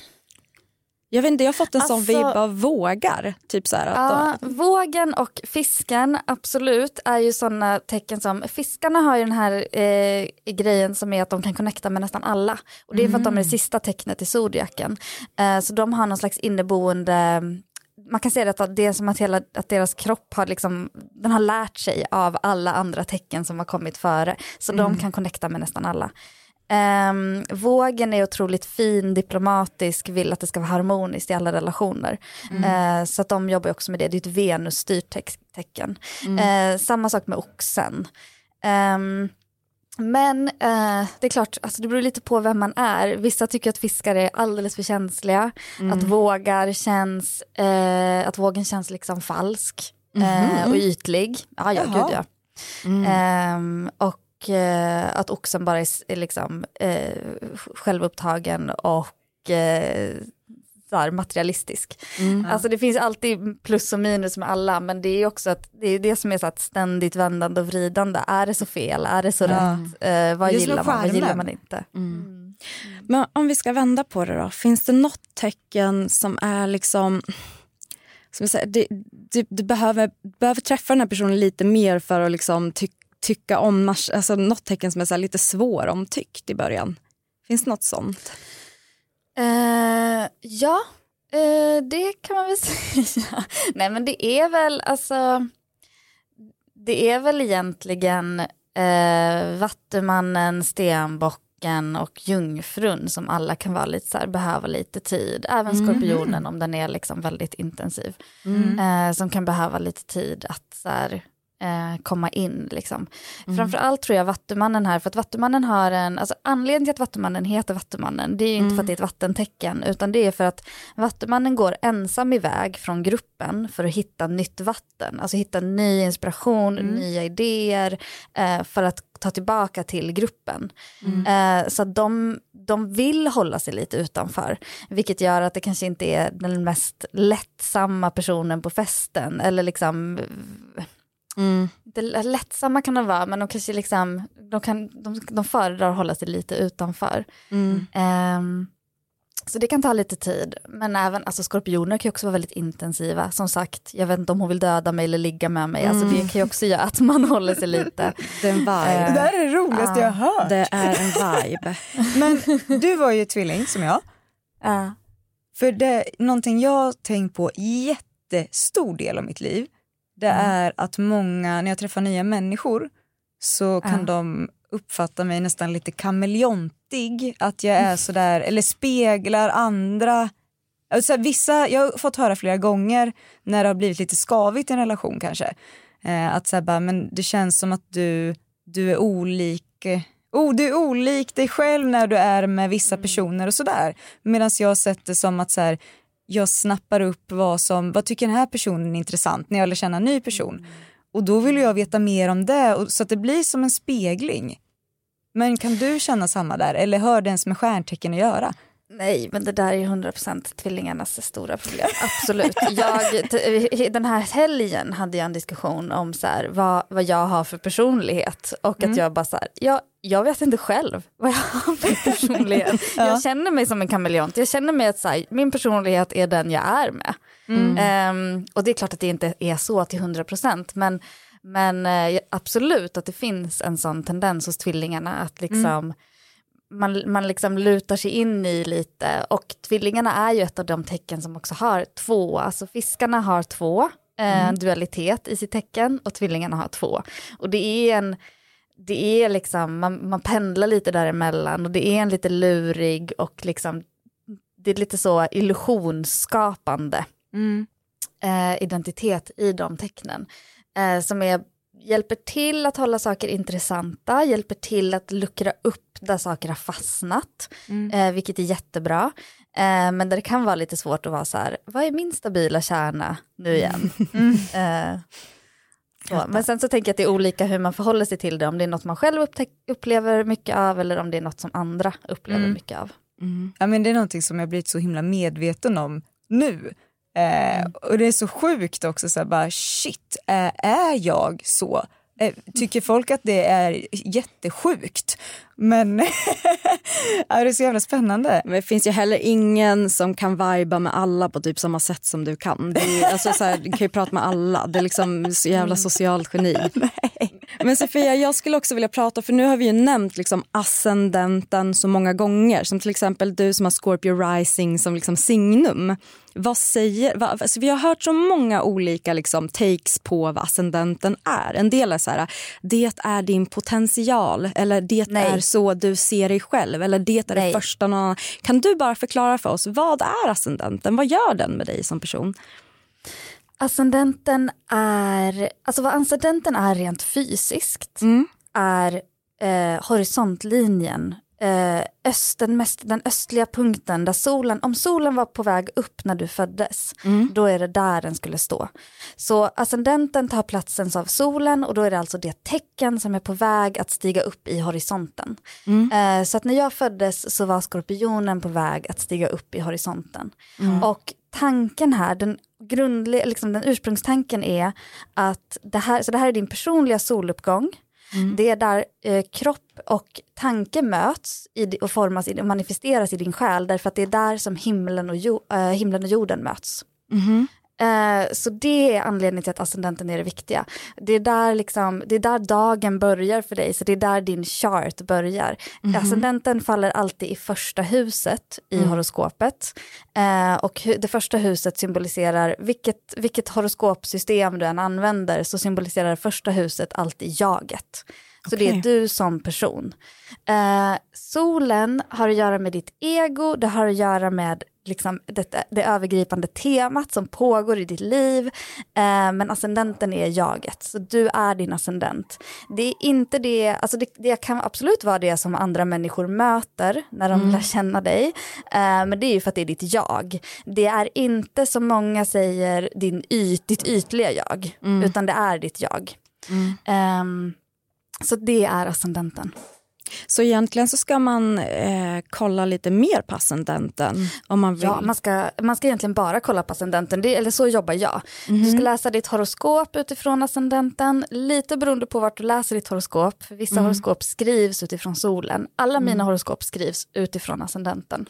Jag vet inte, jag har fått en alltså, sån vibb av vågar. Typ så att ja, de... Vågen och fisken, absolut, är ju såna tecken som... Fiskarna har ju den här eh, grejen som är att de kan connecta med nästan alla. Och det är för att de är det mm. sista tecknet i zodiaken. Eh, så de har någon slags inneboende man kan säga att det är som att, hela, att deras kropp har, liksom, den har lärt sig av alla andra tecken som har kommit före. Så mm. de kan connecta med nästan alla. Um, vågen är otroligt fin, diplomatisk, vill att det ska vara harmoniskt i alla relationer. Mm. Uh, så att de jobbar också med det, det är ett Venus-styrt te tecken. Mm. Uh, samma sak med oxen. Um, men uh, det är klart, alltså det beror lite på vem man är. Vissa tycker att fiskar är alldeles för känsliga, mm. att vågar känns, uh, att vågen känns liksom falsk uh, och ytlig. Ja, ja, gud ja. Um, och eh, att oxen bara är, är liksom eh, självupptagen och eh, så materialistisk. Mm. Alltså det finns alltid plus och minus med alla men det är också att det är det som är så att ständigt vändande och vridande. Är det så fel? Är det så ja. rätt? Eh, vad gillar man? Vad gillar man inte? Mm. Mm. Men om vi ska vända på det då, finns det något tecken som är liksom som jag säger, du, du, du behöver, behöver träffa den här personen lite mer för att liksom tycka tycka om, alltså något tecken som är så lite svåromtyckt i början? Finns det något sånt? Uh, ja, uh, det kan man väl säga. Nej men det är väl alltså, det är väl egentligen uh, Vattumannen, Stenbocken och Jungfrun som alla kan vara lite så här, behöva lite tid. Även mm. Skorpionen om den är liksom väldigt intensiv. Mm. som kan behöva lite tid att så här, eh, komma in. Liksom. Mm. Framförallt tror jag Vattumannen här, för att Vattumannen har en, alltså anledningen till att Vattumannen heter Vattumannen, det är inte mm. för att det är ett vattentecken, utan det är för att Vattumannen går ensam iväg från gruppen för att hitta nytt vatten, alltså hitta ny inspiration, mm. nya idéer, eh, för att ta tillbaka till gruppen. Mm. Eh, så de, de vill hålla sig lite utanför, vilket gör att det kanske inte är den mest lättsamma personen på festen, eller liksom Mm. Det lättsamma kan de vara, men de kanske liksom, de, kan, de, de föredrar att hålla sig lite utanför. Mm. Um, så det kan ta lite tid, men även alltså skorpioner kan ju också vara väldigt intensiva. Som sagt, jag vet inte om hon vill döda mig eller ligga med mig, mm. alltså det kan ju också göra att man håller sig lite. Det är en vibe. Uh, det här är det roligaste uh, jag har hört. Det är en vibe. men du var ju tvilling som jag. Uh. För det, någonting jag har tänkt på jättestor del av mitt liv, det mm. är att många, när jag träffar nya människor så kan ja. de uppfatta mig nästan lite kameleontig. Att jag är sådär, eller speglar andra. Alltså, vissa, jag har fått höra flera gånger när det har blivit lite skavigt i en relation kanske. Eh, att så bara, men det känns som att du, du är olik Oh, du är olik dig själv när du är med vissa mm. personer och sådär. Medan jag har sett det som att så här, jag snappar upp vad som, vad tycker den här personen är intressant när jag lär känna en ny person. Och då vill jag veta mer om det och, så att det blir som en spegling. Men kan du känna samma där eller har det ens med stjärntecken att göra? Nej, men det där är 100% tvillingarnas stora problem. Absolut. Jag, den här helgen hade jag en diskussion om så här, vad, vad jag har för personlighet och mm. att jag bara så här, jag, jag vet inte själv vad jag har för personlighet. ja. Jag känner mig som en kameleont. Jag känner mig att så här, min personlighet är den jag är med. Mm. Um, och det är klart att det inte är så till 100% men, men uh, absolut att det finns en sån tendens hos tvillingarna att liksom mm man, man liksom lutar sig in i lite och tvillingarna är ju ett av de tecken som också har två, alltså fiskarna har två, eh, mm. dualitet i sitt tecken och tvillingarna har två. Och det är en, det är liksom, man, man pendlar lite däremellan och det är en lite lurig och liksom, det är lite så illusionsskapande mm. eh, identitet i de tecknen. Eh, som är hjälper till att hålla saker intressanta, hjälper till att luckra upp där saker har fastnat, mm. eh, vilket är jättebra. Eh, men där det kan vara lite svårt att vara så här, vad är min stabila kärna nu igen? Mm. Men sen så tänker jag att det är olika hur man förhåller sig till det, om det är något man själv upplever mycket av eller om det är något som andra upplever mm. mycket av. Mm. Ja, men det är någonting som jag blivit så himla medveten om nu. Eh, mm. Och det är så sjukt också, så här, bara shit, eh, är jag så? Eh, tycker folk att det är jättesjukt. Men det är så jävla spännande. Men det finns ju heller ingen som kan viba med alla på typ samma sätt som du kan. Är, alltså, så här, du kan ju prata med alla. Det är liksom så jävla socialt geni. Nej. Men Sofia, jag skulle också vilja prata, för nu har vi ju nämnt liksom ascendenten så många gånger. Som till exempel du som har Scorpio rising som liksom signum. Vad säger, vad, alltså vi har hört så många olika liksom, takes på vad ascendenten är. En del är så här, det är din potential eller det Nej. är så du ser dig själv eller det är Nej. det första någon annan. Kan du bara förklara för oss, vad är ascendenten? Vad gör den med dig som person? Ascendenten är, alltså vad ascendenten är rent fysiskt mm. är eh, horisontlinjen eh, öst, den, mest, den östliga punkten där solen, om solen var på väg upp när du föddes, mm. då är det där den skulle stå. Så ascendenten tar platsen av solen och då är det alltså det tecken som är på väg att stiga upp i horisonten. Mm. Eh, så att när jag föddes så var skorpionen på väg att stiga upp i horisonten. Mm. Och tanken här, den, grundlig, liksom den ursprungstanken är att det här, så det här är din personliga soluppgång, Mm. Det är där eh, kropp och tanke möts i, och formas och manifesteras i din själ därför att det är där som himlen och, jo, eh, himlen och jorden möts. Mm. Eh, så det är anledningen till att ascendenten är det viktiga. Det är, där liksom, det är där dagen börjar för dig, så det är där din chart börjar. Mm. Ascendenten faller alltid i första huset i mm. horoskopet. Eh, och det första huset symboliserar, vilket, vilket horoskopsystem du än använder, så symboliserar första huset alltid jaget. Så okay. det är du som person. Eh, solen har att göra med ditt ego, det har att göra med liksom det, det övergripande temat som pågår i ditt liv. Eh, men ascendenten är jaget, så du är din ascendent. Det är inte det, alltså det, det kan absolut vara det som andra människor möter när de mm. lär känna dig. Eh, men det är ju för att det är ditt jag. Det är inte som många säger din yt, ditt ytliga jag, mm. utan det är ditt jag. Mm. Eh, så det är ascendenten. Så egentligen så ska man eh, kolla lite mer på ascendenten om man vill. Ja, man ska, man ska egentligen bara kolla på ascendenten, det, eller så jobbar jag. Mm. Du ska läsa ditt horoskop utifrån ascendenten, lite beroende på vart du läser ditt horoskop. För vissa mm. horoskop skrivs utifrån solen, alla mm. mina horoskop skrivs utifrån ascendenten.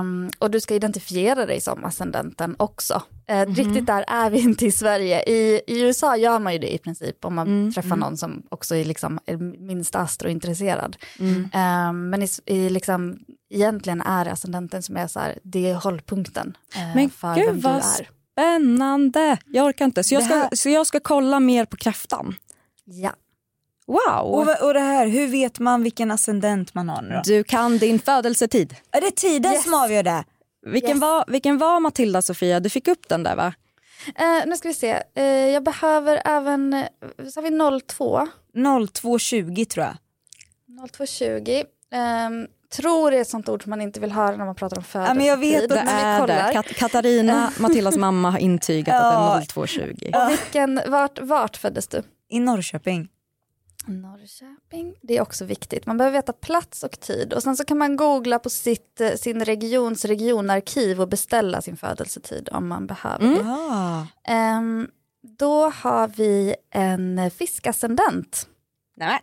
Um, och du ska identifiera dig som ascendenten också. Eh, mm. Riktigt där är vi inte i Sverige. I, I USA gör man ju det i princip om man mm. träffar mm. någon som också är, liksom, är minst astrointresserad. Mm. Eh, men i, i liksom, egentligen är det ascendenten som är så här, det är hållpunkten eh, men för gud, vem du är. Spännande! Jag orkar inte. Så jag, ska, här... så jag ska kolla mer på kräftan? Ja. Wow! Och, och det här, hur vet man vilken ascendent man har nu då? Du kan din födelsetid. Är det tiden yes. som avgör det? Vilken, yes. var, vilken var Matilda Sofia? Du fick upp den där va? Eh, nu ska vi se. Eh, jag behöver även, eh, så har vi 02. 0220 tror jag. 0220. Eh, tror det är ett sånt ord som man inte vill höra när man pratar om födelsetid. Ja, men jag vet det är det. Kat Katarina, Matildas mamma, har intygat ja. att det är 0220. Och vilken, vart, vart föddes du? I Norrköping. Norrköping, det är också viktigt. Man behöver veta plats och tid och sen så kan man googla på sitt, eh, sin regions regionarkiv och beställa sin födelsetid om man behöver det. Ah. Um, då har vi en fiskascendent. Nej.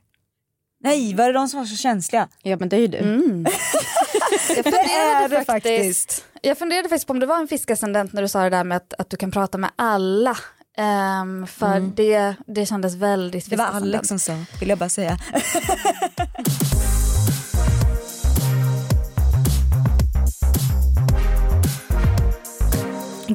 Nej, var det de som var så känsliga? Ja men det är ju du. Mm. Jag funderade det faktiskt, faktiskt. jag funderade faktiskt på om det var en fiskascendent när du sa det där med att, att du kan prata med alla. Ehm, för det, det kändes väldigt Det var fiskascendent. Alex som sa, vill jag bara säga.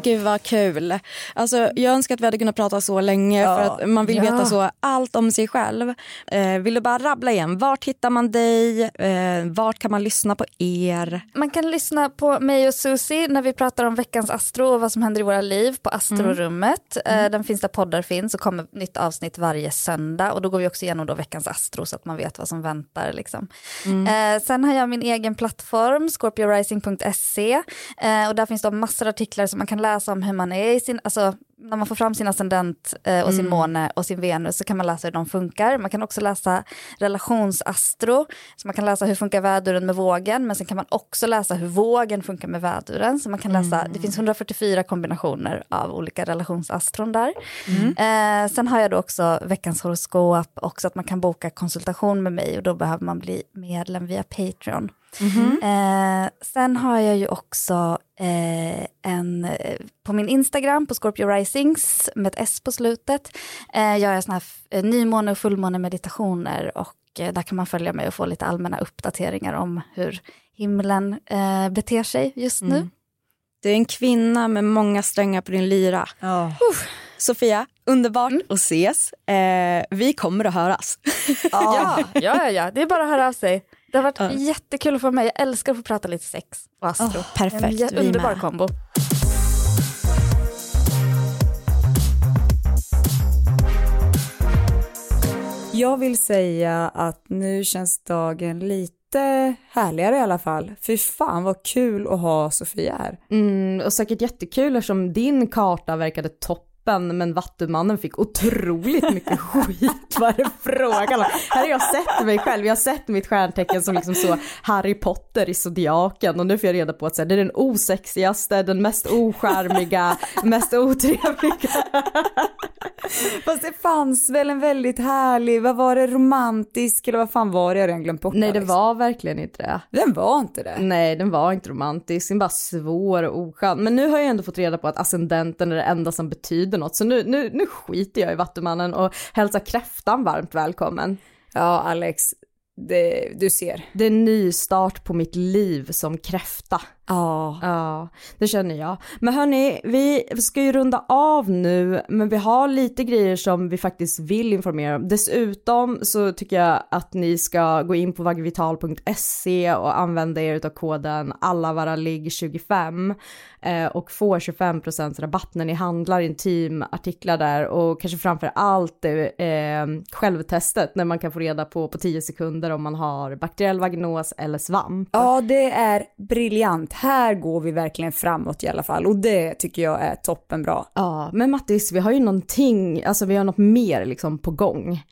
Gud vad kul. Alltså, jag önskar att vi hade kunnat prata så länge Ja. för att man vill Ja. veta så allt om sig själv. Eh, vill du bara rabbla igen, vart hittar man dig? Eh, vart kan man lyssna på er? Man kan lyssna på mig och Susie när vi pratar om veckans Astro och vad som händer i våra liv på Astrorummet. Eh, Den finns där poddar finns och kommer nytt avsnitt varje söndag och då går vi också igenom då veckans Astro så att man vet vad som väntar. Liksom. Eh, sen har jag min egen plattform, scorpiorising.se eh, och där finns det massor av artiklar som man kan läsa om hur man är i sin, alltså när man får fram sin ascendent eh, och sin måne och sin Venus så kan man läsa hur de funkar. Man kan också läsa relationsastro, så man kan läsa hur funkar väduren med vågen, men sen kan man också läsa hur vågen funkar med väduren. Så man kan läsa, det finns 144 kombinationer av olika relationsastron där. Eh, sen har jag då också veckans horoskop, också att man kan boka konsultation med mig och då behöver man bli medlem via Patreon. Eh, sen har jag ju också eh, en, eh, på min Instagram på Scorpio Risings med ett S på slutet, eh, gör jag såna här eh, nymåne och fullmåne meditationer och eh, där kan man följa mig och få lite allmänna uppdateringar om hur himlen eh, beter sig just nu. Du är en kvinna med många strängar på din lyra. Ja. Sofia, underbart att ses. Eh, vi kommer att höras. Ja, ja, ja, ja, det är bara att höra av sig. Det har varit jättekul att få med. Jag älskar att få prata lite sex och astro. Åh, perfekt, En underbar kombo. Jag vill säga att nu känns dagen lite härligare i alla fall. Fy fan vad kul att ha Sofia här. Mm, och säkert jättekul eftersom din karta verkade toppen men Vattumannen fick otroligt mycket skit. Vad är det frågan om? Här har jag sett mig själv, jag har sett mitt stjärntecken som liksom så Harry Potter i Zodiaken och nu får jag reda på att så här, det är den osexigaste, den mest ocharmiga, mest otrevliga. Fast det fanns väl en väldigt härlig, vad var det, romantisk eller vad fan var det? Jag redan glömt bort Nej det Alex. var verkligen inte det. Den var inte det. Nej, den var inte romantisk, den bara svår och oskön. Men nu har jag ändå fått reda på att ascendenten är det enda som betyder något, så nu, nu, nu skiter jag i Vattumannen och hälsar kräftan varmt välkommen. Ja Alex, det, du ser. Det är en ny start på mitt liv som kräfta. Ja. Ja, det känner jag. Men hörni, vi ska ju runda av nu, men vi har lite grejer som vi faktiskt vill informera om. Dessutom så tycker jag att ni ska gå in på vagvital.se och använda er av koden allavaraligg25 eh, och få 25% rabatt när ni handlar intimartiklar där och kanske framför allt eh, självtestet när man kan få reda på på 10 sekunder om man har bakteriell vaginos eller svamp. Ja, det är briljant. Här går vi verkligen framåt i alla fall och det tycker jag är toppenbra. Ja, men Mattis, vi har ju någonting, alltså vi har något mer liksom på gång.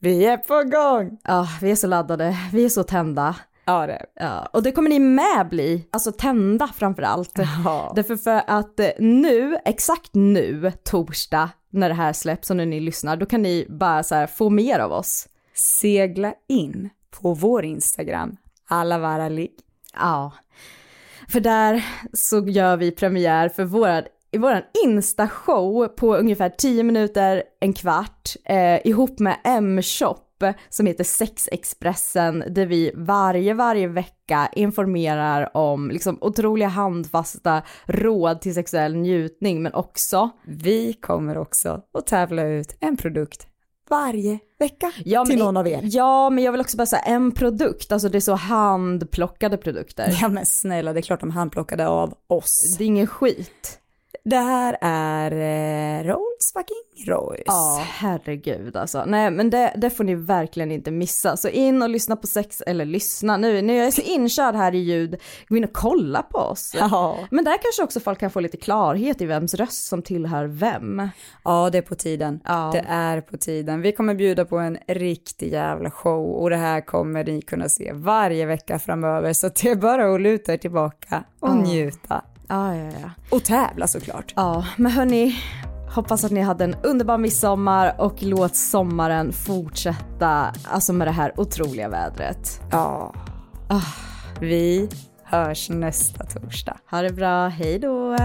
Vi är på gång! Ja, vi är så laddade, vi är så tända. Ja, det Ja, och det kommer ni med bli, alltså tända framför allt. Ja. Därför för att eh, nu, exakt nu, torsdag, när det här släpps och när ni lyssnar, då kan ni bara så här få mer av oss. Segla in på vår Instagram, allavaralik. Ja, för där så gör vi premiär för våran i våran Insta-show på ungefär 10 minuter, en kvart, eh, ihop med M-shop som heter Sexexpressen där vi varje, varje vecka informerar om liksom otroliga handfasta råd till sexuell njutning men också Vi kommer också att tävla ut en produkt varje vecka ja, till någon av er. Ja, men jag vill också bara säga en produkt, alltså det är så handplockade produkter. Ja men snälla, det är klart de handplockade av oss. Det är ingen skit. Det här är eh, Rolls fucking Royce. Ja, herregud alltså. Nej, men det, det får ni verkligen inte missa. Så in och lyssna på sex, eller lyssna nu, nu är jag så inkörd här i ljud, gå in och kolla på oss. Ja. Men där kanske också folk kan få lite klarhet i vems röst som tillhör vem. Ja, det är på tiden. Ja. Det är på tiden. Vi kommer bjuda på en riktig jävla show och det här kommer ni kunna se varje vecka framöver så det är bara att luta er tillbaka och Ja. njuta. Ja, ja, ja. Och tävla såklart. Ja, men hörni, hoppas att ni hade en underbar midsommar och låt sommaren fortsätta, alltså med det här otroliga vädret. Ja. Ah, vi hörs nästa torsdag. Ha det bra, hej då!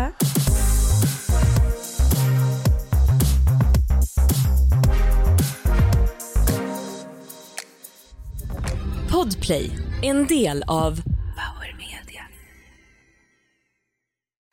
Podplay, en del av